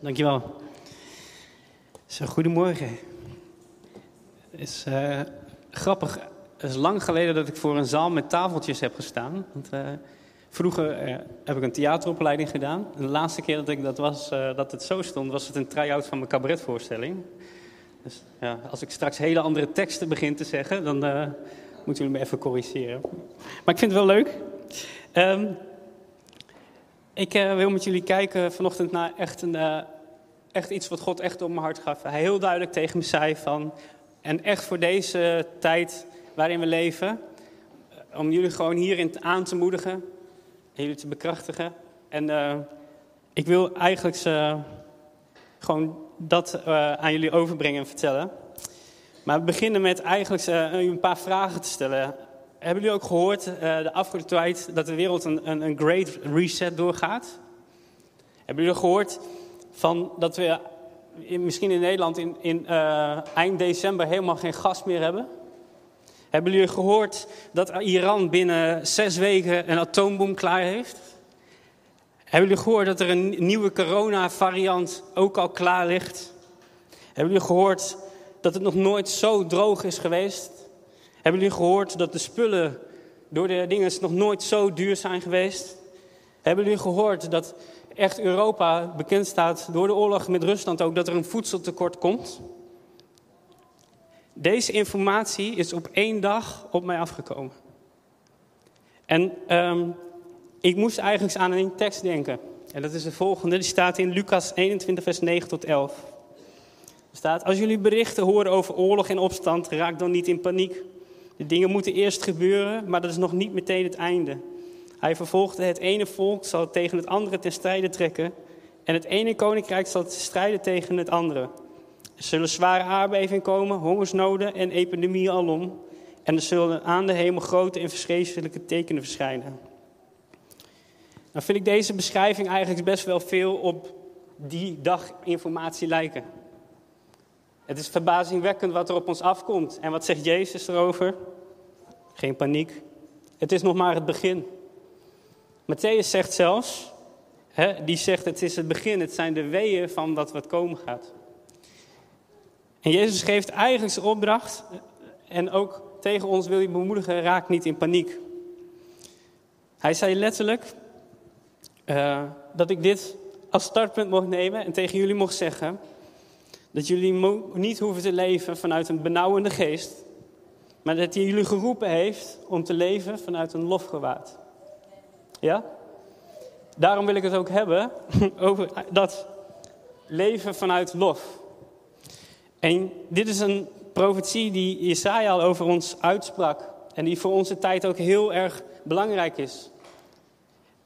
Dankjewel. Zo, goedemorgen. Het is uh, grappig. Het is lang geleden dat ik voor een zaal met tafeltjes heb gestaan. Want, uh, vroeger uh, heb ik een theateropleiding gedaan. En de laatste keer dat ik dat was, dat het zo stond, was het een try-out van mijn cabaretvoorstelling. Dus ja, als ik straks hele andere teksten begin te zeggen, dan moeten jullie me even corrigeren. Maar ik vind het wel leuk. Um, ik uh, wil met jullie kijken vanochtend naar echt, een, uh, echt iets wat God echt op mijn hart gaf. Hij heel duidelijk tegen me zei van, en echt voor deze tijd waarin we leven, uh, om jullie gewoon hierin aan te moedigen, en jullie te bekrachtigen. En ik wil eigenlijk ze, gewoon dat aan jullie overbrengen en vertellen. Maar we beginnen met eigenlijk een paar vragen te stellen hebben jullie ook gehoord uh, de afgelopen tijd dat de wereld een, een, een, great reset doorgaat? Hebben jullie gehoord van dat we misschien in Nederland in, in uh, eind december helemaal geen gas meer hebben? Hebben jullie gehoord dat Iran binnen zes weken een atoombom klaar heeft? Hebben jullie gehoord dat er een nieuwe coronavariant ook al klaar ligt? Hebben jullie gehoord dat het nog nooit zo droog is geweest? Hebben jullie gehoord dat de spullen door de dingen nog nooit zo duur zijn geweest? Hebben jullie gehoord dat echt Europa bekend staat door de oorlog met Rusland ook dat er een voedseltekort komt? Deze informatie is op één dag op mij afgekomen. En um, ik moest eigenlijk aan een tekst denken. En dat is de volgende, die staat in Lucas 21, vers 9 tot 11. Er staat, als jullie berichten horen over oorlog en opstand, raak dan niet in paniek. De dingen moeten eerst gebeuren, maar dat is nog niet meteen het einde. Hij vervolgde, het ene volk zal tegen het andere ten strijde trekken en het ene koninkrijk zal strijden tegen het andere. Er zullen zware aardbevingen komen, hongersnoden en epidemieën alom. En er zullen aan de hemel grote en verschrikkelijke tekenen verschijnen. Nou vind ik deze beschrijving eigenlijk best wel veel op die dag informatie lijken. Het is verbazingwekkend wat er op ons afkomt. En wat zegt Jezus erover? Geen paniek. Het is nog maar het begin. Matthäus zegt zelfs, hè, die zegt het is het begin, het zijn de weeën van dat wat komen gaat. En Jezus geeft eigenlijk zijn opdracht en ook tegen ons wil hij bemoedigen, raak niet in paniek. Hij zei letterlijk uh, dat ik dit als startpunt mocht nemen en tegen jullie mocht zeggen dat jullie niet hoeven te leven vanuit een benauwende geest, maar dat hij jullie geroepen heeft om te leven vanuit een lofgewaad. Ja? Daarom wil ik het ook hebben over dat leven vanuit lof. En dit is een profetie die Jesaja al over ons uitsprak. En die voor onze tijd ook heel erg belangrijk is.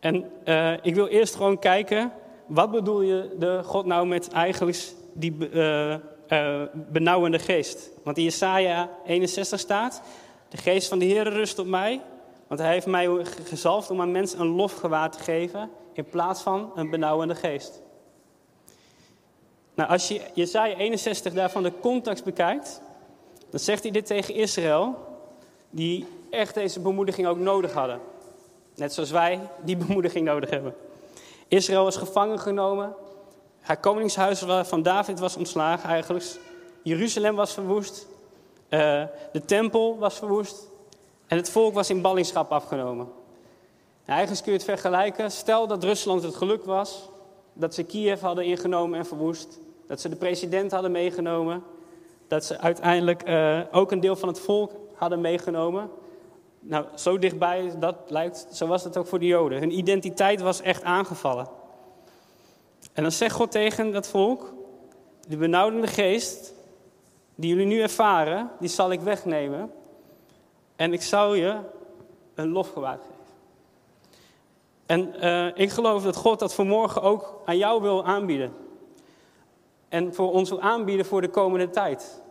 En uh, ik wil eerst gewoon kijken, wat bedoel je de God nou met eigenlijk die uh, uh, benauwende geest. Want in Jesaja 61 staat, de geest van de Heer rust op mij, want hij heeft mij gezalfd om aan mensen een lofgewaad te geven, in plaats van een benauwende geest. Nou, als je Jesaja 61 daarvan de context bekijkt, dan zegt hij dit tegen Israël, die echt deze bemoediging ook nodig hadden. Net zoals wij die bemoediging nodig hebben. Israël was gevangen genomen, haar koningshuis van David was ontslagen eigenlijk. Jeruzalem was verwoest. Uh, de tempel was verwoest. En het volk was in ballingschap afgenomen. eigenlijk kun je het vergelijken. Stel dat Rusland het geluk was. Dat ze Kiev hadden ingenomen en verwoest. Dat ze de president hadden meegenomen. Dat ze uiteindelijk uh, ook een deel van het volk hadden meegenomen. Nou, zo dichtbij dat lijkt, zo was het ook voor de Joden. Hun identiteit was echt aangevallen. En dan zegt God tegen dat volk, de benauwdende geest die jullie nu ervaren, die zal ik wegnemen. En ik zal je een lofgewaad geven. En uh, ik geloof dat God dat vanmorgen ook aan jou wil aanbieden. En voor ons wil aanbieden voor de komende tijd.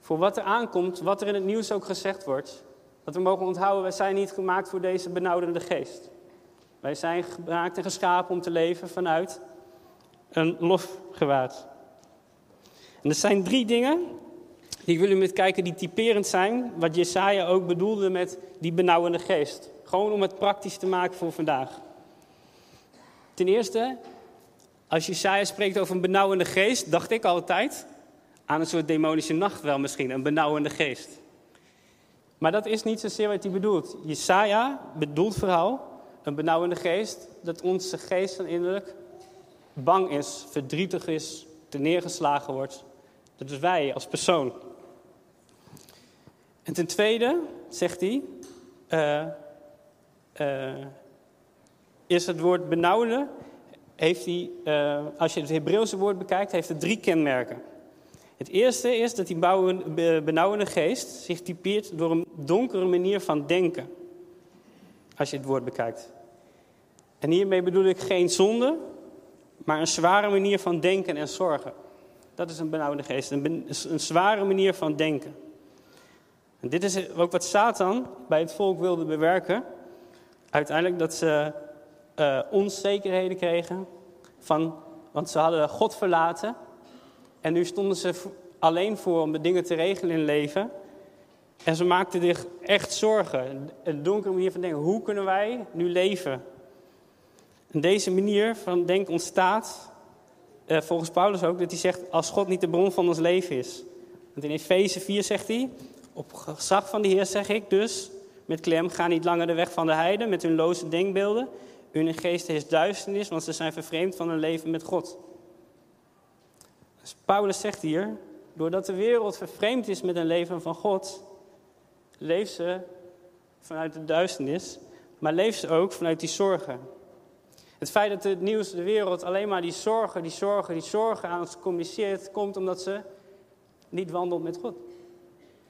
Voor wat er aankomt, wat er in het nieuws ook gezegd wordt. Dat we mogen onthouden, wij zijn niet gemaakt voor deze benauwdende geest. Wij zijn gemaakt en geschapen om te leven vanuit een lofgewaad. En er zijn drie dingen die ik wil u met kijken die typerend zijn, wat Jesaja ook bedoelde met die benauwende geest. Gewoon om het praktisch te maken voor vandaag. Ten eerste, Als Jesaja spreekt over een benauwende geest, dacht ik altijd aan een soort demonische nacht wel misschien, een benauwende geest. Maar dat is niet zozeer wat hij bedoelt. Jesaja bedoelt vooral een benauwende geest, dat onze geest van innerlijk bang is, verdrietig is, te neergeslagen wordt. Dat is wij als persoon. En ten tweede zegt hij, uh, uh, is het woord benauwde, heeft hij, uh, als je het Hebreeuwse woord bekijkt, heeft het drie kenmerken. Het eerste is dat die benauwende geest zich typeert door een donkere manier van denken. Als je het woord bekijkt. En hiermee bedoel ik geen zonde, maar een zware manier van denken en zorgen. Dat is een benauwende geest, een, zware manier van denken. En dit is ook wat Satan bij het volk wilde bewerken. Uiteindelijk dat ze uh, onzekerheden kregen, van, want ze hadden God verlaten. En nu stonden ze alleen voor om de dingen te regelen in leven. En ze maakten zich echt zorgen. Een donkere manier van denken. Hoe kunnen wij nu leven? En deze manier van denken ontstaat, eh, volgens Paulus ook, dat hij zegt, als God niet de bron van ons leven is. Want in Efeze 4 zegt hij, op gezag van de Heer zeg ik dus, met klem, ga niet langer de weg van de heiden met hun loze denkbeelden. Hun geest is duisternis, want ze zijn vervreemd van een leven met God. Dus Paulus zegt hier, doordat de wereld vervreemd is met een leven van God, leeft ze vanuit de duisternis, maar leeft ze ook vanuit die zorgen. Het feit dat het nieuws, de wereld alleen maar die zorgen, die zorgen, die zorgen aan ons communiceert, komt omdat ze niet wandelt met God.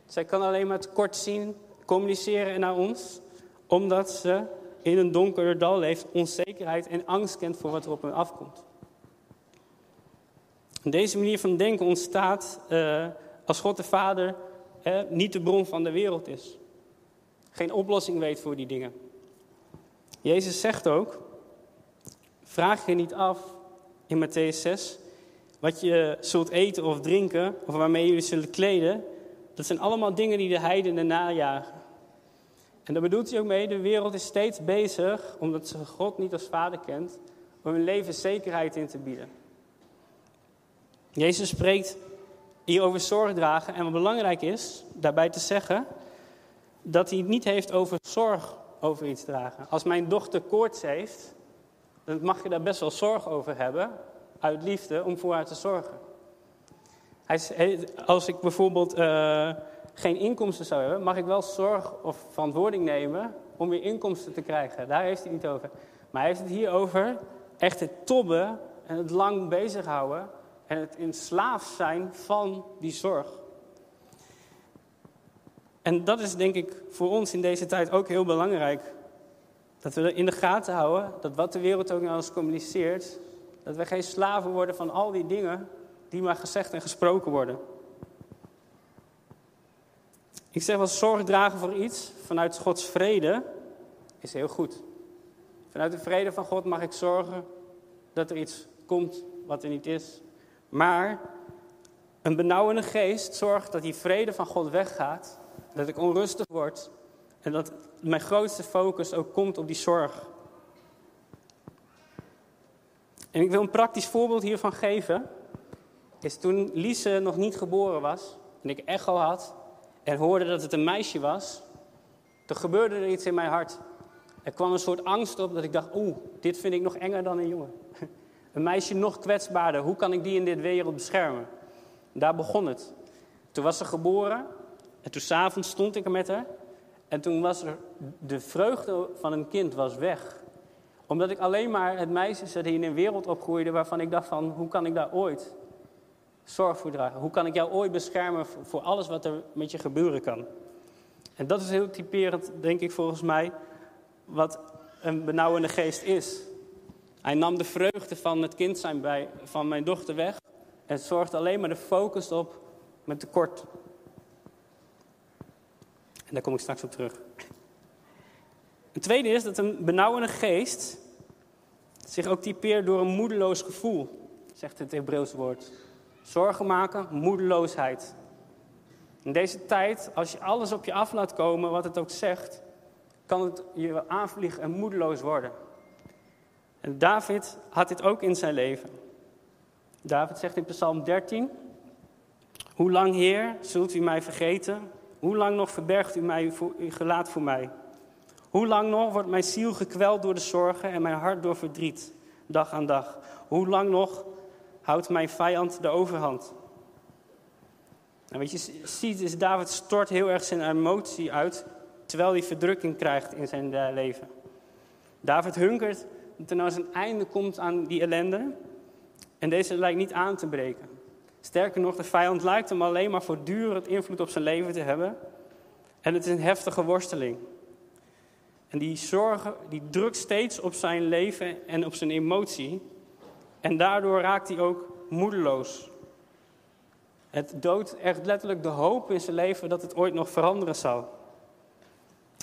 Zij kan alleen maar tekort zien, communiceren naar ons, omdat ze in een donker dal leeft, onzekerheid en angst kent voor wat er op hen afkomt. deze manier van denken ontstaat uh, als God de Vader niet de bron van de wereld is. Geen oplossing weet voor die dingen. Jezus zegt ook, vraag je niet af in Matthäus 6 wat je zult eten of drinken of waarmee jullie zullen kleden. Dat zijn allemaal dingen die de heidenen najagen. En daar bedoelt hij ook mee, de wereld is steeds bezig, omdat ze God niet als vader kent, om hun leven zekerheid in te bieden. Jezus spreekt hier over zorg dragen. En wat belangrijk is, daarbij te zeggen, dat hij het niet heeft over zorg over iets dragen. Als mijn dochter koorts heeft, dan mag je daar best wel zorg over hebben, uit liefde, om voor haar te zorgen. Als ik bijvoorbeeld uh, geen inkomsten zou hebben, mag ik wel zorg of verantwoording nemen om weer inkomsten te krijgen. Daar heeft hij niet over. Maar hij heeft het hier over echt het tobben en het lang bezighouden en het in slaaf zijn van die zorg. En dat is denk ik voor ons in deze tijd ook heel belangrijk. Dat we in de gaten houden dat wat de wereld ook naar ons communiceert, dat we geen slaven worden van al die dingen die maar gezegd en gesproken worden. Ik zeg wel, zorg dragen voor iets vanuit Gods vrede is heel goed. Vanuit de vrede van God mag ik zorgen dat er iets komt wat er niet is. Maar een benauwende geest zorgt dat die vrede van God weggaat, dat ik onrustig word en dat mijn grootste focus ook komt op die zorg. En ik wil een praktisch voorbeeld hiervan geven. Is toen Lise nog niet geboren was en ik echo had en hoorde dat het een meisje was, toen gebeurde er iets in mijn hart. Er kwam een soort angst op dat ik dacht, oeh, dit vind ik nog enger dan een jongen. Een meisje nog kwetsbaarder, hoe kan ik die in dit wereld beschermen? Daar begon het. Toen was ze geboren en toen s'avonds stond ik er met haar. En toen was er, de vreugde van een kind was weg. Omdat ik alleen maar het meisje zat die in een wereld opgroeide waarvan ik dacht van, hoe kan ik daar ooit zorg voor dragen? Hoe kan ik jou ooit beschermen voor alles wat er met je gebeuren kan? En dat is heel typerend, denk ik volgens mij, wat een benauwende geest is. Hij nam de vreugde van het kind zijn bij, van mijn dochter weg en zorgde alleen maar de focus op mijn tekort. Daar kom ik straks op terug. Een tweede is dat een benauwende geest zich ook typeert door een moedeloos gevoel, zegt het Hebreeuwse woord. Zorgen maken, moedeloosheid. In deze tijd, als je alles op je af laat komen, wat het ook zegt, kan het je aanvliegen en moedeloos worden. En David had dit ook in zijn leven. David zegt in Psalm 13: Hoe lang, Heer, zult u mij vergeten? Hoe lang nog verbergt u mij uw gelaat voor mij? Hoe lang nog wordt mijn ziel gekweld door de zorgen en mijn hart door verdriet, dag aan dag? Hoe lang nog houdt mijn vijand de overhand? En wat je ziet is, David stort heel erg zijn emotie uit, terwijl hij verdrukking krijgt in zijn eh, leven. David hunkert dat er nou eens een einde komt aan die ellende. En deze lijkt niet aan te breken. Sterker nog, de vijand lijkt hem alleen maar voortdurend invloed op zijn leven te hebben. En het is een heftige worsteling. En die zorgen, die drukt steeds op zijn leven en op zijn emotie. En daardoor raakt hij ook moedeloos. Het doodt echt letterlijk de hoop in zijn leven dat het ooit nog veranderen zal.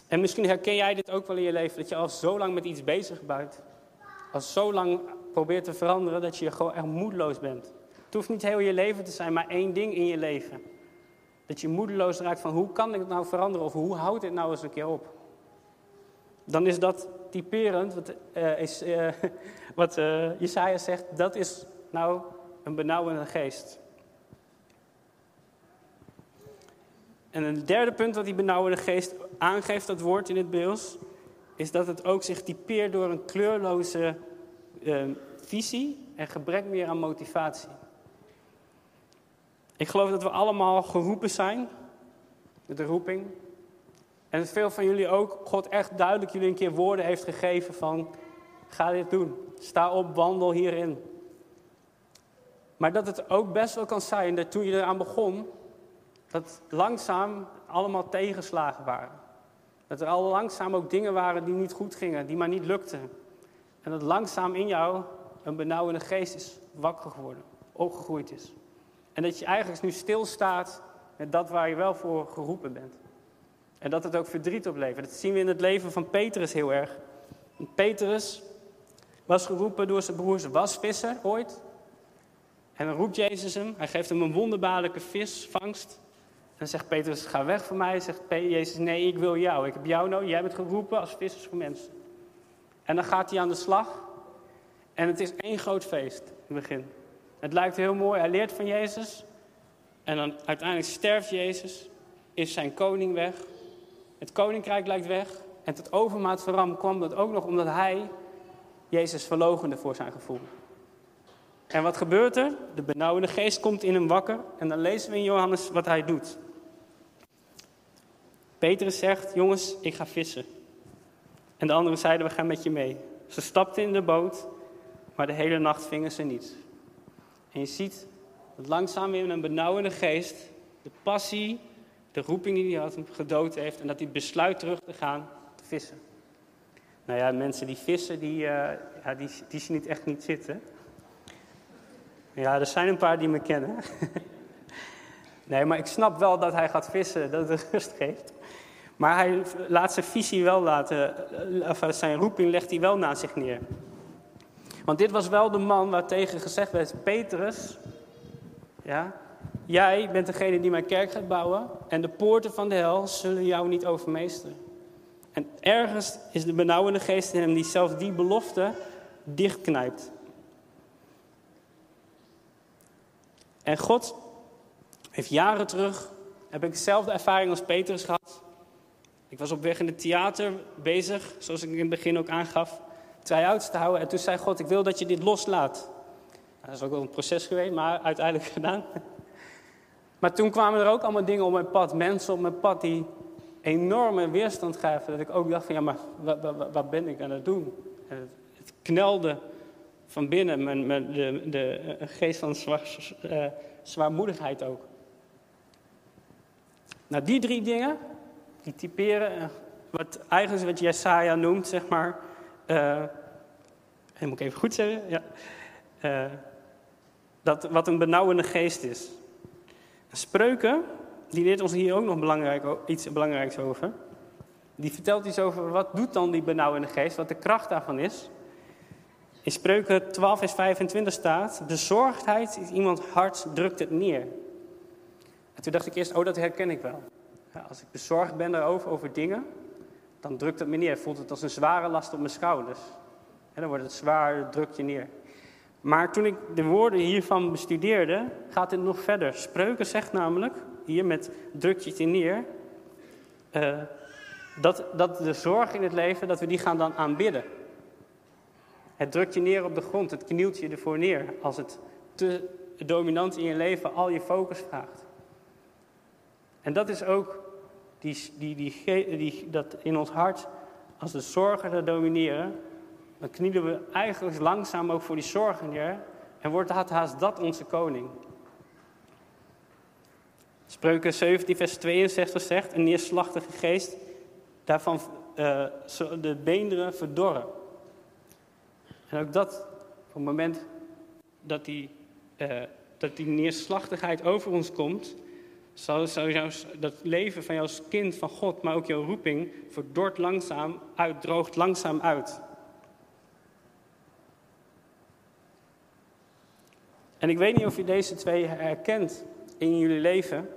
En misschien herken jij dit ook wel in je leven, dat je al zo lang met iets bezig bent. Al zo lang probeert te veranderen dat je gewoon echt moedeloos bent. Het hoeft niet heel je leven te zijn, maar één ding in je leven. Dat je moedeloos raakt van hoe kan ik het nou veranderen of hoe houdt dit nou eens een keer op. Dan is dat typerend, wat, uh, is, uh, wat uh, Jesaja zegt, dat is nou een benauwende geest. En een derde punt wat die benauwende geest aangeeft, dat woord in het beeld, is dat het ook zich typeert door een kleurloze visie en gebrek meer aan motivatie. Ik geloof dat we allemaal geroepen zijn met de roeping. En dat veel van jullie ook God echt duidelijk jullie een keer woorden heeft gegeven van ga dit doen. Sta op, wandel hierin. Maar dat het ook best wel kan zijn dat toen je eraan begon, dat langzaam allemaal tegenslagen waren. Dat er al langzaam ook dingen waren die niet goed gingen, die maar niet lukten. En dat langzaam in jou een benauwende geest is wakker geworden, opgegroeid is. En dat je eigenlijk nu stilstaat met dat waar je wel voor geroepen bent. En dat het ook verdriet oplevert. Dat zien we in het leven van Petrus heel erg. Petrus was geroepen door zijn broers wasvisser ooit. En dan roept Jezus hem, hij geeft hem een wonderbaarlijke visvangst. En dan zegt Petrus, ga weg van mij. Zegt Jezus, nee, ik wil jou. Ik heb jou nodig. Jij bent geroepen als vissers voor mensen. En dan gaat hij aan de slag. En het is één groot feest in het begin. Het lijkt heel mooi. Hij leert van Jezus. En dan uiteindelijk sterft Jezus. Is zijn koning weg. Het koninkrijk lijkt weg. En tot overmaat van ram kwam dat ook nog omdat hij Jezus verlogende voor zijn gevoel. En wat gebeurt er? De benauwende geest komt in hem wakker. En dan lezen we in Johannes wat hij doet. Petrus zegt, jongens, ik ga vissen. En de anderen zeiden, we gaan met je mee. Ze stapten in de boot, maar de hele nacht vingen ze niets. En je ziet dat langzaam weer een benauwende geest, de passie, de roeping die hij had, gedood heeft. En dat hij besluit terug te gaan te vissen. Nou ja, mensen die vissen, die, uh, ja, die, die zien niet echt niet zitten. Ja, er zijn een paar die me kennen. nee, maar ik snap wel dat hij gaat vissen, dat het rust geeft. Maar hij laat zijn visie wel laten, eh, of zijn roeping legt hij wel naast zich neer. Want dit was wel de man waar tegen gezegd werd: Petrus, ja, jij bent degene die mijn kerk gaat bouwen. En de poorten van de hel zullen jou niet overmeesteren. En ergens is de benauwende geest in hem die zelfs die belofte dichtknijpt. En God heeft jaren terug, heb ik dezelfde ervaring als Petrus gehad. Ik was op weg in het theater bezig, zoals ik in het begin ook aangaf, try-outs te houden. En toen zei God, ik wil dat je dit loslaat. Dat is ook wel een proces geweest, maar uiteindelijk gedaan. Maar toen kwamen er ook allemaal dingen op mijn pad, mensen op mijn pad die enorme weerstand gaven. Dat ik ook dacht van, ja, maar wat, ben ik aan het doen? het, knelde van binnen, mijn, de, de geest van uh, zwaarmoedigheid ook. Nou, die drie dingen, die typeren uh, wat eigenlijk wat Jesaja noemt, zeg maar. Uh, en moet ik even goed zeggen? Ja. Uh, dat wat een benauwende geest is. Spreuken, die leert ons hier ook nog belangrijk, iets belangrijks over. Die vertelt iets over wat doet dan die benauwende geest, wat de kracht daarvan is. In Spreuken 12, vers 25 staat: Bezorgdheid is iemand hart, drukt het neer. En toen dacht ik eerst: Oh, dat herken ik wel. Ja, als ik bezorgd ben daarover, over dingen, dan drukt het me neer. Voelt het als een zware last op mijn schouders. En dan wordt het zwaar, drukt je neer. Maar toen ik de woorden hiervan bestudeerde, gaat het nog verder. Spreuken zegt namelijk, hier met druk je neer, uh, dat, dat de zorg in het leven, dat we die gaan dan aanbidden. Het drukt je neer op de grond, het knielt je ervoor neer als het te dominant in je leven al je focus vraagt. En dat is ook die, die, die, die, dat in ons hart, als de zorgen er domineren, dan knielen we eigenlijk langzaam ook voor die zorgen neer en wordt haast dat onze koning. Spreuken 17, vers 62 zegt, een neerslachtige geest, daarvan uh, de beenderen verdorren. En ook dat, op het moment dat die, uh, dat die neerslachtigheid over ons komt, zal, zal dat leven van jou als kind van God, maar ook jouw roeping, verdort langzaam uit, droogt langzaam uit. En ik weet niet of je deze twee herkent in jullie leven.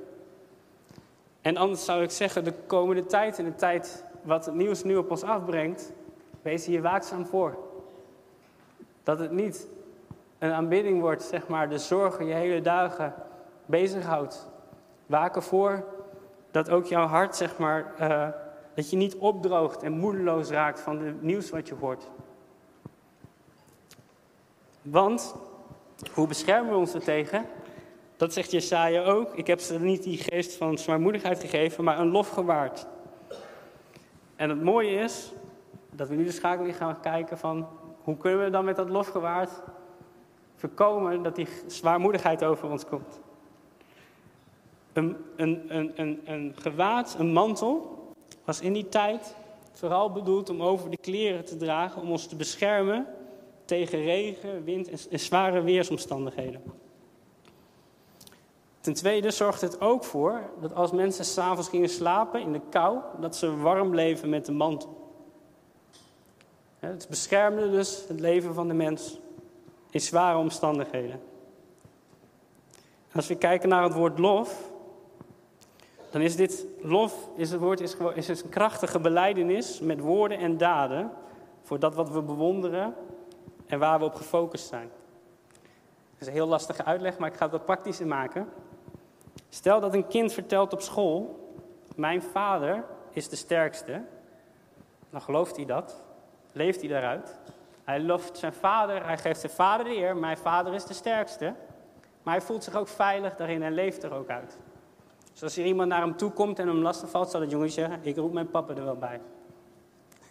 En anders zou ik zeggen, de komende tijd en de tijd wat het nieuws nu op ons afbrengt, wees hier waakzaam voor. Dat het niet een aanbidding wordt, zeg maar, de zorgen je hele dagen bezighoudt. Waak ervoor dat ook jouw hart, zeg maar, uh, dat je niet opdroogt en moedeloos raakt van het nieuws wat je hoort. Want, hoe beschermen we ons er tegen? Dat zegt Jesaja ook. Ik heb ze niet die geest van zwaarmoedigheid gegeven, maar een lof gewaard. En het mooie is dat we nu de schakeling gaan kijken van hoe kunnen we dan met dat lofgewaard voorkomen dat die zwaarmoedigheid over ons komt. Een, een, een, gewaad, een mantel, was in die tijd vooral bedoeld om over de kleren te dragen, om ons te beschermen tegen regen, wind en, en zware weersomstandigheden. Ten tweede zorgt het ook voor dat als mensen s'avonds gingen slapen in de kou, dat ze warm bleven met de mantel. Het beschermde dus het leven van de mens in zware omstandigheden. Als we kijken naar het woord lof, dan is dit lof, is het woord, is, is een krachtige beleidenis met woorden en daden voor dat wat we bewonderen en waar we op gefocust zijn. Dat is een heel lastige uitleg, maar ik ga het wat praktischer maken. Stel dat een kind vertelt op school: Mijn vader is de sterkste. Dan gelooft hij dat, leeft hij daaruit. Hij loft zijn vader, hij geeft zijn vader de eer. Mijn vader is de sterkste. Maar hij voelt zich ook veilig daarin en leeft er ook uit. Dus als er iemand naar hem toe komt en hem lastig valt, zal het jongetje Ik roep mijn papa er wel bij.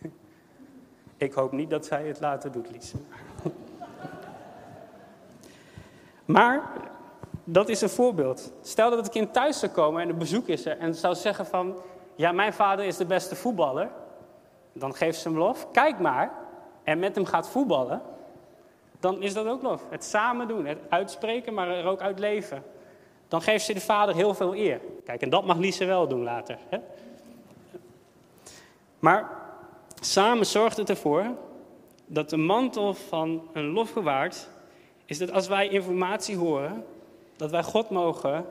ik hoop niet dat zij het later doet, Lies. maar dat is een voorbeeld. Stel dat het kind thuis zou komen en een bezoek is er en zou zeggen van, ja, mijn vader is de beste voetballer. Dan geeft ze hem lof. Kijk maar. En met hem gaat voetballen. Dan is dat ook lof. Het samen doen. Het uitspreken, maar er ook uit leven. Dan geeft ze de vader heel veel eer. Kijk, en dat mag Lise wel doen later. Hè? Maar samen zorgt het ervoor dat de mantel van een lofgewaard is dat als wij informatie horen, dat wij God mogen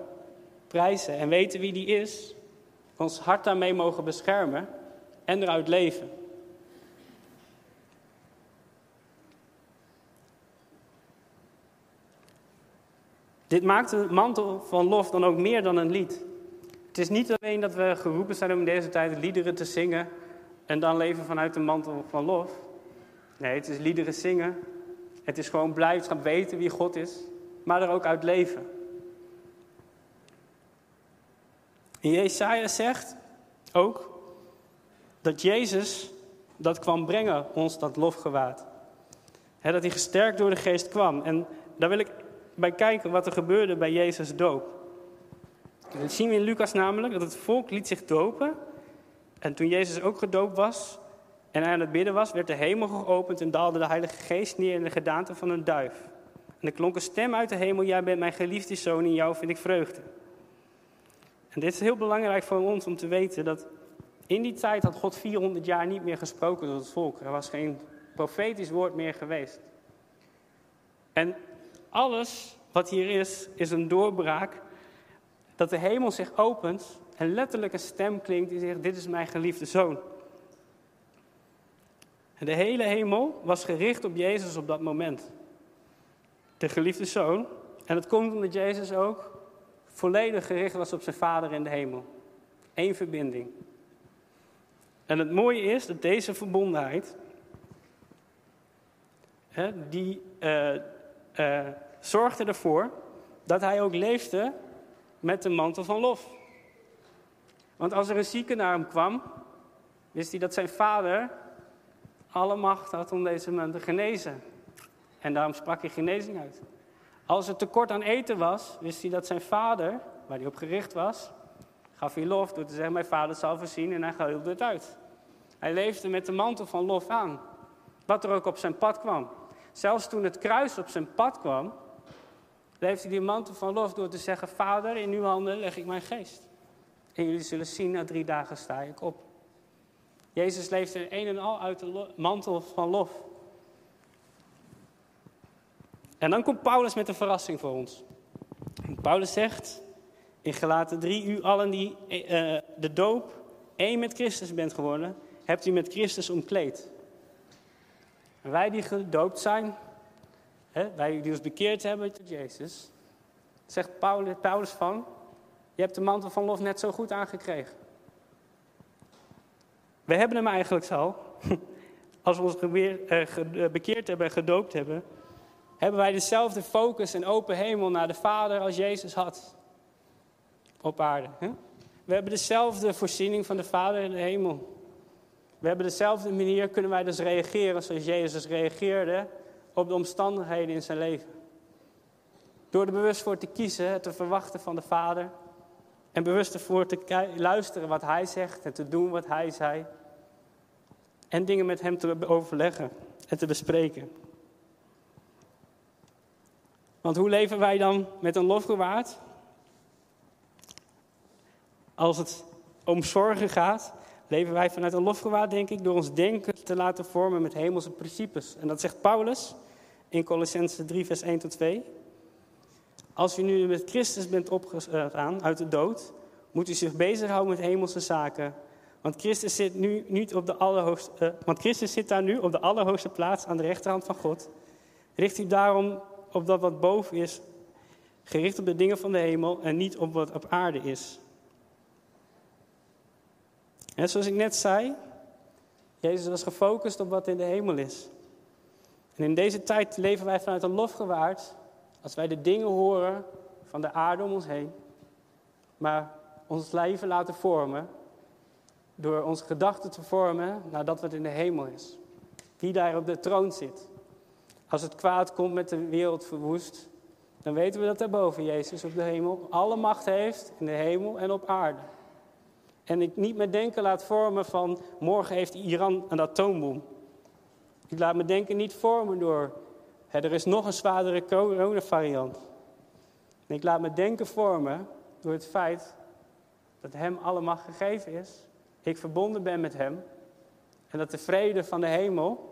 prijzen en weten wie die is, ons hart daarmee mogen beschermen en eruit leven. Dit maakt de mantel van lof dan ook meer dan een lied. Het is niet alleen dat we geroepen zijn om in deze tijd liederen te zingen en dan leven vanuit de mantel van lof. Nee, het is liederen zingen. Het is gewoon blijdschap weten wie God is, maar er ook uit leven. En Jesaja zegt ook dat Jezus dat kwam brengen, ons dat lofgewaad. He, dat hij gesterkt door de geest kwam. En daar wil ik bij kijken wat er gebeurde bij Jezus' doop. Dat zien we in Lucas namelijk, dat het volk liet zich dopen. En toen Jezus ook gedoopt was en aan het bidden was, werd de hemel geopend en daalde de Heilige Geest neer in de gedaante van een duif. En er klonk een stem uit de hemel, jij bent mijn geliefde zoon, in jou vind ik vreugde. En dit is heel belangrijk voor ons om te weten dat in die tijd had God 400 jaar niet meer gesproken tot het volk. Er was geen profetisch woord meer geweest. En alles wat hier is, is een doorbraak dat de hemel zich opent en letterlijk een stem klinkt die zegt, dit is mijn geliefde zoon. En de hele hemel was gericht op Jezus op dat moment. de geliefde zoon. En dat komt omdat Jezus ook volledig gericht was op zijn Vader in de hemel. Eén verbinding. En het mooie is dat deze verbondenheid, hè, die uh, uh, zorgde ervoor dat hij ook leefde met de mantel van lof. Want als er een zieke naar hem kwam, wist hij dat zijn vader alle macht had om deze man te genezen. En daarom sprak hij genezing uit. Als er tekort aan eten was, wist hij dat zijn vader, waar hij op gericht was, gaf hij lof door te zeggen: Mijn vader zal voorzien en hij geheelde het uit. Hij leefde met de mantel van lof aan, wat er ook op zijn pad kwam. Zelfs toen het kruis op zijn pad kwam, leefde hij die mantel van lof door te zeggen: Vader, in uw handen leg ik mijn geest. En jullie zullen zien, na drie dagen sta ik op. Jezus leefde een en al uit de mantel van lof. En dan komt Paulus met een verrassing voor ons. Paulus zegt in Gelaten 3, u allen die uh, de doop één met Christus bent geworden, hebt u met Christus omkleed. En wij die gedoopt zijn, hè, wij die ons bekeerd hebben tot Jezus, zegt Paulus, van, je hebt de mantel van lof net zo goed aangekregen. We hebben hem eigenlijk al. Als we ons eh, bekeerd hebben en gedoopt hebben, hebben wij dezelfde focus en open hemel naar de Vader als Jezus had op aarde. Hè? We hebben dezelfde voorziening van de Vader in de hemel. We hebben dezelfde manier, kunnen wij dus reageren zoals Jezus reageerde op de omstandigheden in zijn leven. Door er bewust voor te kiezen, te verwachten van de Vader. En bewust ervoor te luisteren wat Hij zegt en te doen wat Hij zei. En dingen met Hem te overleggen en te bespreken. Want hoe leven wij dan met een lofgewaard? Als het om zorgen gaat, leven wij vanuit een lofgewaard, denk ik, door ons denken te laten vormen met hemelse principes. En dat zegt Paulus in Colossense 3, vers 1 tot 2. Als u nu met Christus bent opgestaan uit de dood, moet u zich bezighouden met hemelse zaken. Want Christus zit, nu niet op de allerhoogste, uh, want Christus zit daar nu op de allerhoogste plaats aan de rechterhand van God. Richt u daarom op dat wat boven is, gericht op de dingen van de hemel en niet op wat op aarde is. En zoals ik net zei, Jezus was gefocust op wat in de hemel is. En in deze tijd leven wij vanuit een lofgewaard als wij de dingen horen van de aarde om ons heen, maar ons leven laten vormen door onze gedachten te vormen naar dat wat in de hemel is. Wie daar op de troon zit. Als het kwaad komt met de wereld verwoest, dan weten we dat daarboven Jezus op de hemel alle macht heeft in de hemel en op aarde. En ik niet meer denken laat vormen van morgen heeft Iran een atoombom. Ik laat me denken niet vormen door hè, er is nog een zwaardere coronavariant. En ik laat me denken vormen door het feit dat hem alle macht gegeven is. Ik verbonden ben met hem. En dat de vrede van de hemel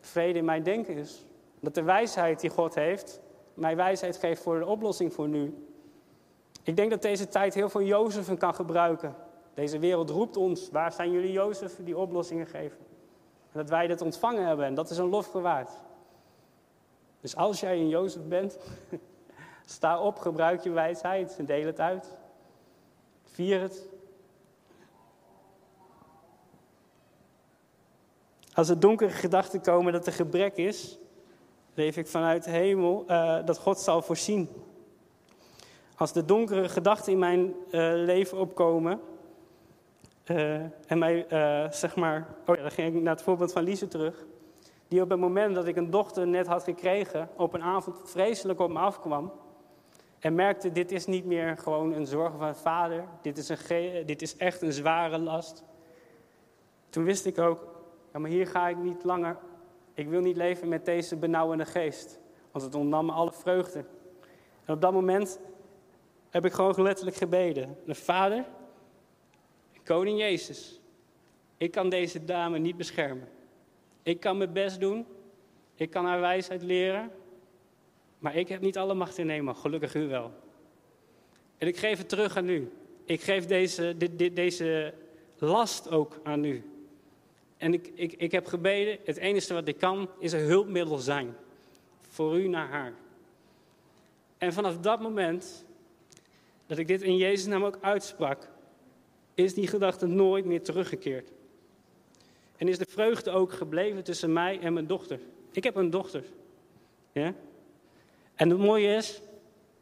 vrede in mijn denken is. Dat de wijsheid die God heeft, mij wijsheid geeft voor de oplossing voor nu. Ik denk dat deze tijd heel veel Jozefen kan gebruiken. Deze wereld roept ons, waar zijn jullie Jozef die oplossingen geven? En dat wij dat ontvangen hebben en dat is een lof gewaard. Dus als jij een Jozef bent, sta op, gebruik je wijsheid en deel het uit. Vier het. Als er donkere gedachten komen dat er gebrek is, leef ik vanuit de hemel uh, dat God zal voorzien. Als de donkere gedachten in mijn uh, leven opkomen uh, en mij, zeg maar, oh ja, dan ging ik naar het voorbeeld van Lise terug, die op het moment dat ik een dochter net had gekregen, op een avond vreselijk op me afkwam en merkte, dit is niet meer gewoon een zorg van vader, dit is, een dit is echt een zware last. Toen wist ik ook, ja, maar hier ga ik niet langer ik wil niet leven met deze benauwende geest, want het ontnam me alle vreugde. En op dat moment heb ik gewoon letterlijk gebeden. De Vader, Koning Jezus, ik kan deze dame niet beschermen. Ik kan mijn best doen, ik kan haar wijsheid leren, maar ik heb niet alle macht in nemen, gelukkig u wel. En ik geef het terug aan u. Ik geef deze, deze last ook aan u. En ik, ik, ik heb gebeden, het enige wat ik kan is een hulpmiddel zijn. Voor u naar haar. En vanaf dat moment dat ik dit in Jezus naam ook uitsprak, is die gedachte nooit meer teruggekeerd. En is de vreugde ook gebleven tussen mij en mijn dochter. Ik heb een dochter. Ja? En het mooie is,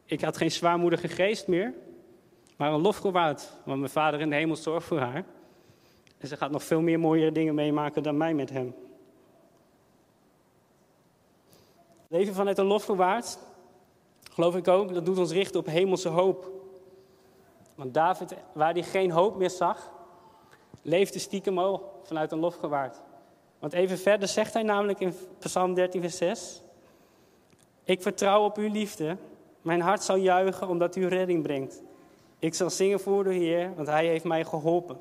ik had geen zwaarmoedige geest meer, maar een lofgewaard. Want mijn vader in de hemel zorgt voor haar. En ze gaat nog veel meer mooiere dingen meemaken dan mij met hem. Leven vanuit een lofgewaard, geloof ik ook, dat doet ons richten op hemelse hoop. Want David, waar hij geen hoop meer zag, leefde stiekem al vanuit een lofgewaard. Want even verder zegt hij namelijk in Psalm 13, vers 6: Ik vertrouw op uw liefde. Mijn hart zal juichen omdat u redding brengt. Ik zal zingen voor de Heer, want hij heeft mij geholpen.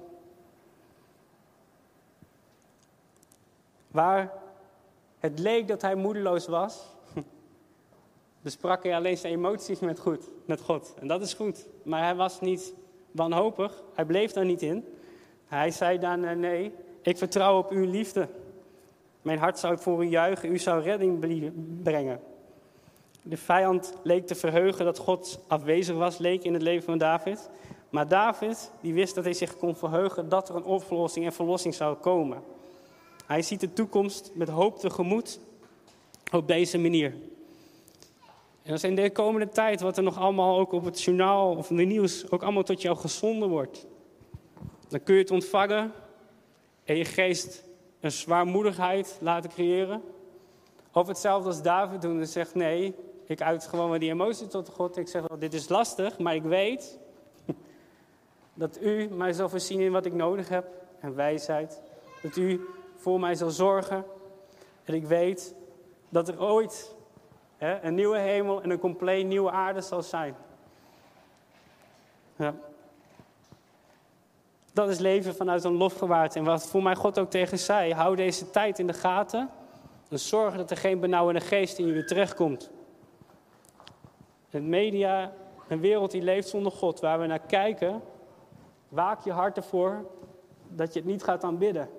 Waar het leek dat hij moedeloos was, besprak hij alleen zijn emoties met, goed, met God. En dat is goed. Maar hij was niet wanhopig. Hij bleef daar niet in. Hij zei dan: Nee, ik vertrouw op uw liefde. Mijn hart zou voor u juichen. U zou redding brengen. De vijand leek te verheugen dat God afwezig was, leek in het leven van David. Maar David, die wist dat hij zich kon verheugen dat er een oplossing en verlossing zou komen. Hij ziet de toekomst met hoop tegemoet op deze manier. En als in de komende tijd, wat er nog allemaal ook op het journaal of in de nieuws ook allemaal tot jou gezonden wordt, dan kun je het ontvangen en je geest een zwaarmoedigheid laten creëren. Of hetzelfde als David doen en zegt: Nee, ik uit gewoon maar die emotie tot God. Ik zeg wel: Dit is lastig, maar ik weet dat u mij zal voorzien in wat ik nodig heb en wijsheid. Dat u voor mij zal zorgen. En ik weet dat er ooit een nieuwe hemel en een compleet nieuwe aarde zal zijn. Ja. Dat is leven vanuit een lofgewaard. En wat voor mij God ook tegen zei: hou deze tijd in de gaten. En zorg dat er geen benauwende geest in jullie terechtkomt. Een media, een wereld die leeft zonder God, waar we naar kijken, waak je hart ervoor dat je het niet gaat aanbidden.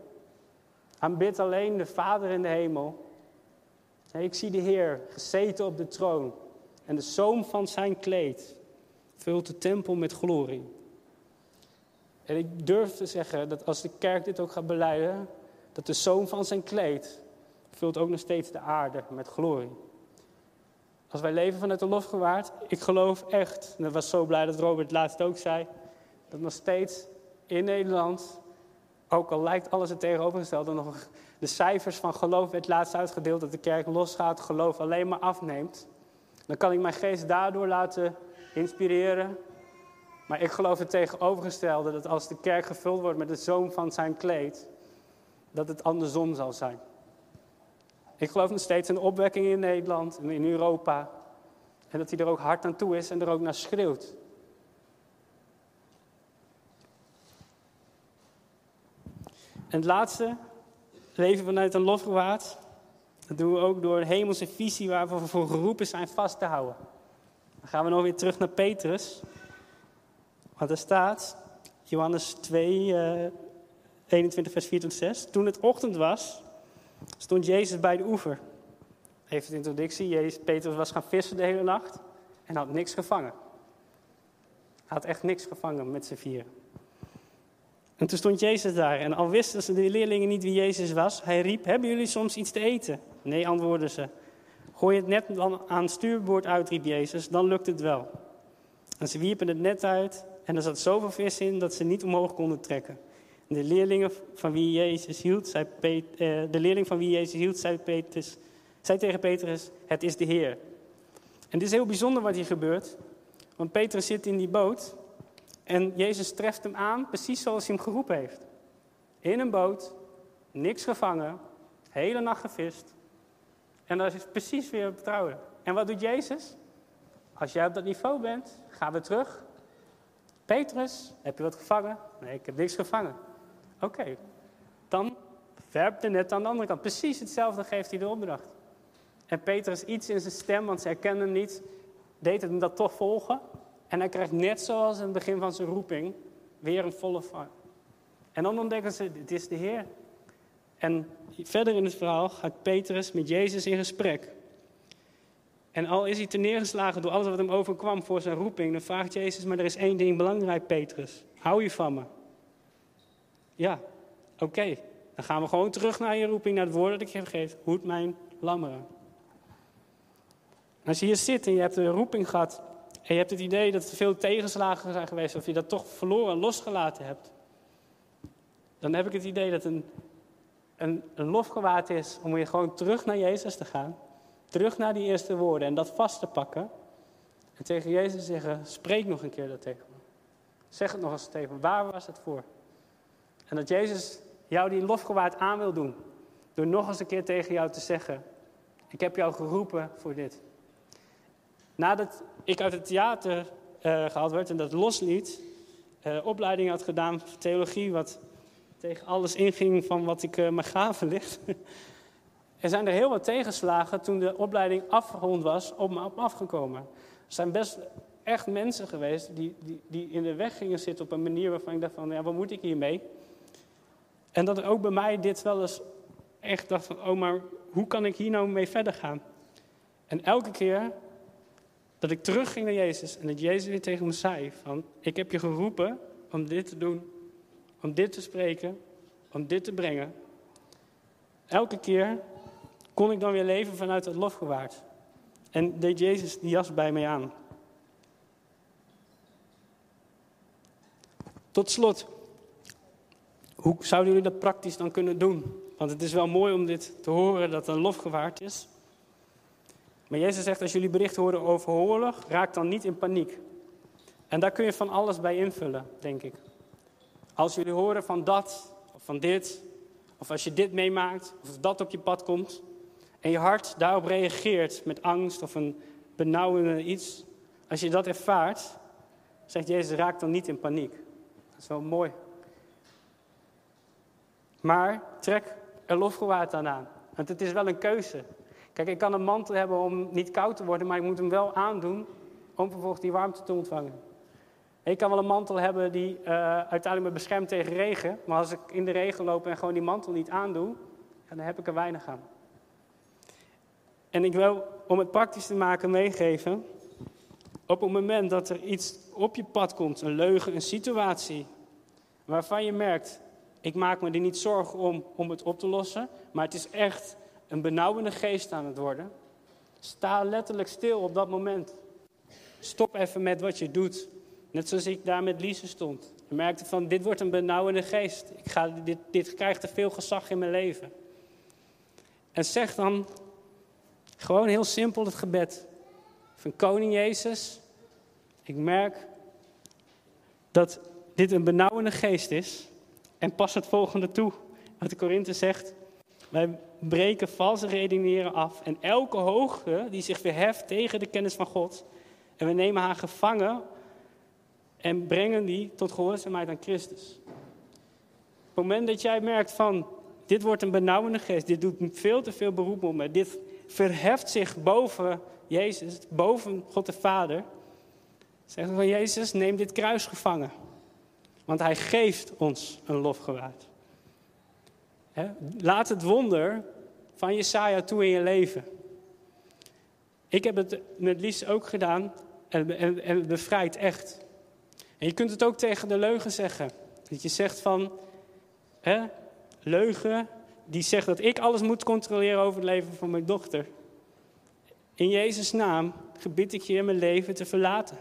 Aanbid alleen de Vader in de hemel. Ik zie de Heer gezeten op de troon en de zoom van zijn kleed vult de tempel met glorie. En ik durf te zeggen dat als de kerk dit ook gaat beleiden, dat de zoom van zijn kleed vult ook nog steeds de aarde met glorie. Als wij leven vanuit de lofgewaard, ik geloof echt, en ik was zo blij dat Robert laatst ook zei, dat nog steeds in Nederland, ook al lijkt alles er tegenovergesteld, dat nog de cijfers van geloof werd laatst uitgedeeld, dat de kerk losgaat, geloof alleen maar afneemt. Dan kan ik mijn geest daardoor laten inspireren maar ik geloof het tegenovergestelde, dat als de kerk gevuld wordt met de zoom van zijn kleed, dat het andersom zal zijn. Ik geloof nog steeds in de opwekking in Nederland en in Europa. En dat hij er ook hard aan toe is en er ook naar schreeuwt. En het laatste, leven vanuit een lofgewaard. Dat doen we ook door een hemelse visie waar we voor geroepen zijn vast te houden. Dan gaan we nog weer terug naar Petrus. Want er staat, Johannes 2, uh, 21, vers 4 tot 6. Toen het ochtend was, stond Jezus bij de oever. Even de introductie. Jezus, Petrus was gaan vissen de hele nacht en had niks gevangen. Hij had echt niks gevangen met z'n vier. En toen stond Jezus daar en al wisten de leerlingen niet wie Jezus was, hij riep, hebben jullie soms iets te eten? Nee, antwoordden ze. Gooi het net dan aan het stuurboord uit, riep Jezus, dan lukt het wel. En ze wierpen het net uit en er zat zoveel vis in dat ze niet omhoog konden trekken. De leerlingen van wie Jezus hield, eh, de leerling van wie Jezus hield, zei, Petrus, zei tegen Petrus, het is de Heer. En dit is heel bijzonder wat hier gebeurt. Want Petrus zit in die boot en Jezus treft hem aan precies zoals hij hem geroepen heeft. In een boot, niks gevangen, hele nacht gevist. En dat is precies weer vertrouwen. En wat doet Jezus? Als jij op dat niveau bent, ga weer terug Petrus, heb je wat gevangen? Nee, ik heb niks gevangen. Oké, dan werp de net aan de andere kant. Precies hetzelfde geeft hij de opdracht. En Petrus iets in zijn stem, want ze herkenden hem niet, deed hem dat toch volgen. En hij krijgt net zoals in het begin van zijn roeping weer een volle vang. En dan ontdekken ze, dit is de Heer. En verder in het verhaal gaat Petrus met Jezus in gesprek. En al is hij te neergeslagen door alles wat hem overkwam voor zijn roeping, dan vraagt Jezus, maar er is één ding belangrijk, Petrus. Hou je van me? Ja, oké. Dan gaan we gewoon terug naar je roeping, naar het woord dat ik je geef. Hoed mijn lammeren. Als je hier zit en je hebt een roeping gehad en je hebt het idee dat er veel tegenslagen zijn geweest, of je dat toch verloren en losgelaten hebt, dan heb ik het idee dat een, een, een is om weer gewoon terug naar Jezus te gaan. Terug naar die eerste woorden en dat vast te pakken. En tegen Jezus zeggen, spreek nog een keer dat tegen me. Zeg het nog eens tegen me, waar was het voor? En dat Jezus jou die lofgewaard aan wil doen. Door nog eens een keer tegen jou te zeggen, ik heb jou geroepen voor dit. Nadat ik uit het theater uh, gehaald werd en dat losliet, uh, opleiding had gedaan voor theologie, wat tegen alles inging van wat ik uh, mijn gaven ligt. er zijn er heel wat tegenslagen toen de opleiding afgerond was op me afgekomen. Er zijn best echt mensen geweest die, die, die in de weg gingen zitten op een manier waarvan ik dacht van, ja, wat moet ik hiermee? En dat ook bij mij dit wel eens echt dacht van, oh, maar hoe kan ik hier nou mee verder gaan? En elke keer dat ik terugging naar Jezus en dat Jezus weer tegen me zei van, ik heb je geroepen om dit te doen, om dit te spreken, om dit te brengen. Elke keer kon ik dan weer leven vanuit het lofgewaard. En deed Jezus die jas bij mij aan. Tot slot, hoe zouden jullie dat praktisch dan kunnen doen? Want het is wel mooi om dit te horen dat een lofgewaard is. Maar Jezus zegt, als jullie bericht horen over oorlog, raak dan niet in paniek. En daar kun je van alles bij invullen, denk ik. Als jullie horen van dat, of van dit, of als je dit meemaakt, of dat op je pad komt, en je hart daarop reageert met angst of een benauwende iets, als je dat ervaart, zegt Jezus, raak dan niet in paniek. Dat is wel mooi. Maar trek er lofgewaard aan aan. Want het is wel een keuze. Kijk, ik kan een mantel hebben om niet koud te worden, maar ik moet hem wel aandoen om vervolgens die warmte te ontvangen. Ik kan wel een mantel hebben die uh, uiteindelijk me beschermt tegen regen, maar als ik in de regen loop en gewoon die mantel niet aandoe, dan heb ik er weinig aan. En ik wil, om het praktisch te maken, meegeven, op het moment dat er iets op je pad komt, een leugen, een situatie, waarvan je merkt, ik maak me er niet zorgen om, om het op te lossen, maar het is echt een benauwende geest aan het worden. Sta letterlijk stil op dat moment. Stop even met wat je doet. Net zoals ik daar met Lise stond. Je merkte van, dit wordt een benauwende geest. Ik ga, dit, dit krijgt te veel gezag in mijn leven. En zeg dan gewoon heel simpel het gebed van Koning Jezus. Ik merk dat dit een benauwende geest is. En pas het volgende toe. Wat de Korinthe zegt. Wij breken valse redeneren af. En elke hoogte die zich verheft tegen de kennis van God. En we nemen haar gevangen en brengen die tot gehoorzaamheid aan Christus. Op het moment dat jij merkt van, dit wordt een benauwende geest, dit doet veel te veel beroep op me, dit verheft zich boven Jezus, boven God de Vader. Zeggen van Jezus, neem dit kruis gevangen. Want hij geeft ons een lofgewaard. Laat het wonder van Jesaja toe in je leven. Ik heb het met Lies ook gedaan en, en, en het bevrijdt echt. En je kunt het ook tegen de leugen zeggen. Dat je zegt van, hè, leugen, die zegt dat ik alles moet controleren over het leven van mijn dochter. In Jezus' naam gebied ik je in mijn leven te verlaten.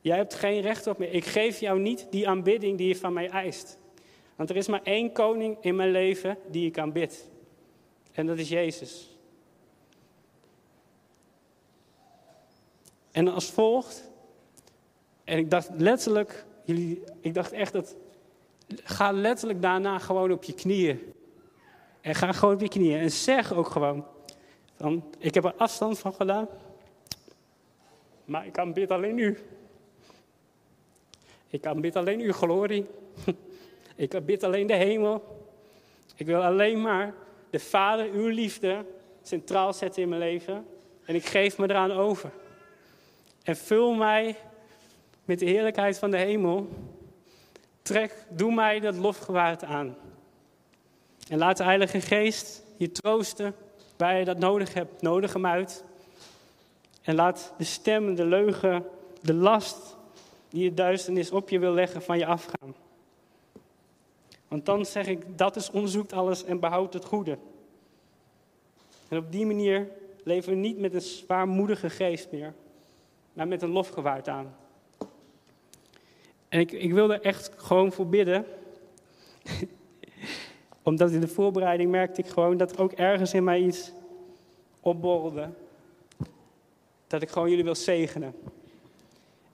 Jij hebt geen recht op me. Ik geef jou niet die aanbidding die je van mij eist. Want er is maar één koning in mijn leven die ik aanbid. En dat is Jezus. En als volgt, en ik dacht letterlijk, jullie, ik dacht echt dat, ga letterlijk daarna gewoon op je knieën. En ga gewoon op je knieën en zeg ook gewoon, van, ik heb er afstand van gedaan, maar ik aanbid alleen u. Ik aanbid alleen uw glorie. Ik aanbid alleen de hemel. Ik wil alleen maar de Vader, uw liefde, centraal zetten in mijn leven. En ik geef me eraan over. En vul mij met de heerlijkheid van de hemel. Trek, doe mij dat lofgewaard aan. En laat de Heilige Geest je troosten waar je dat nodig hebt. Nodig hem uit. En laat de stem, de leugen, de last die het duisternis op je wil leggen van je afgaan. Want dan zeg ik, dat is onderzoekt alles en behoudt het goede. En op die manier leven we niet met een zwaarmoedige geest meer, maar met een lofgewaard aan. En ik, ik wil er echt gewoon voor bidden. Omdat in de voorbereiding merkte ik gewoon dat ook ergens in mij iets opborrelde. Dat ik gewoon jullie wil zegenen.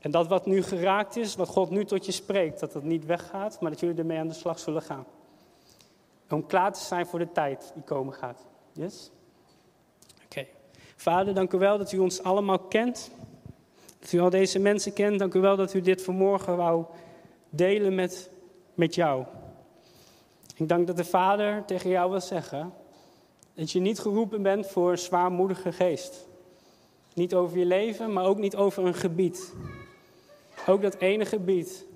En dat wat nu geraakt is, wat God nu tot je spreekt, dat dat niet weggaat, maar dat jullie ermee aan de slag zullen gaan. Om klaar te zijn voor de tijd die komen gaat. Yes? Oké. Vader, dank u wel dat u ons allemaal kent. Dat u al deze mensen kent. Dank u wel dat u dit vanmorgen wou delen met, met jou. Ik dank dat de Vader tegen jou wil zeggen dat je niet geroepen bent voor een zwaarmoedige geest. Niet over je leven, maar ook niet over een gebied. Ook dat ene gebied,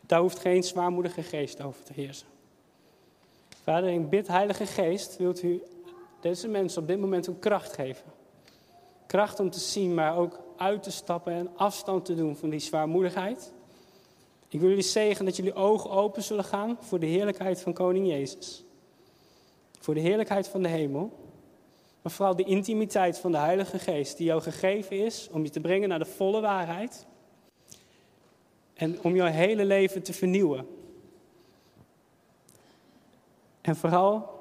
daar hoeft geen zwaarmoedige geest over te heersen. Vader, ik bid, Heilige Geest, wilt u deze mensen op dit moment een kracht geven. Kracht om te zien, maar ook uit te stappen en afstand te doen van die zwaarmoedigheid. Ik wil jullie zegenen dat jullie ogen open zullen gaan voor de heerlijkheid van Koning Jezus. Voor de heerlijkheid van de hemel. Maar vooral de intimiteit van de Heilige Geest die jou gegeven is om je te brengen naar de volle waarheid. En om jouw hele leven te vernieuwen. En vooral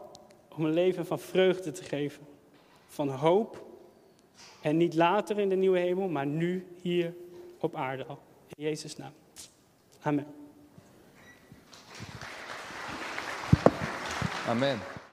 om een leven van vreugde te geven. Van hoop. En niet later in de nieuwe hemel, maar nu hier op aarde al. In Jezus' naam. Amen. Amen.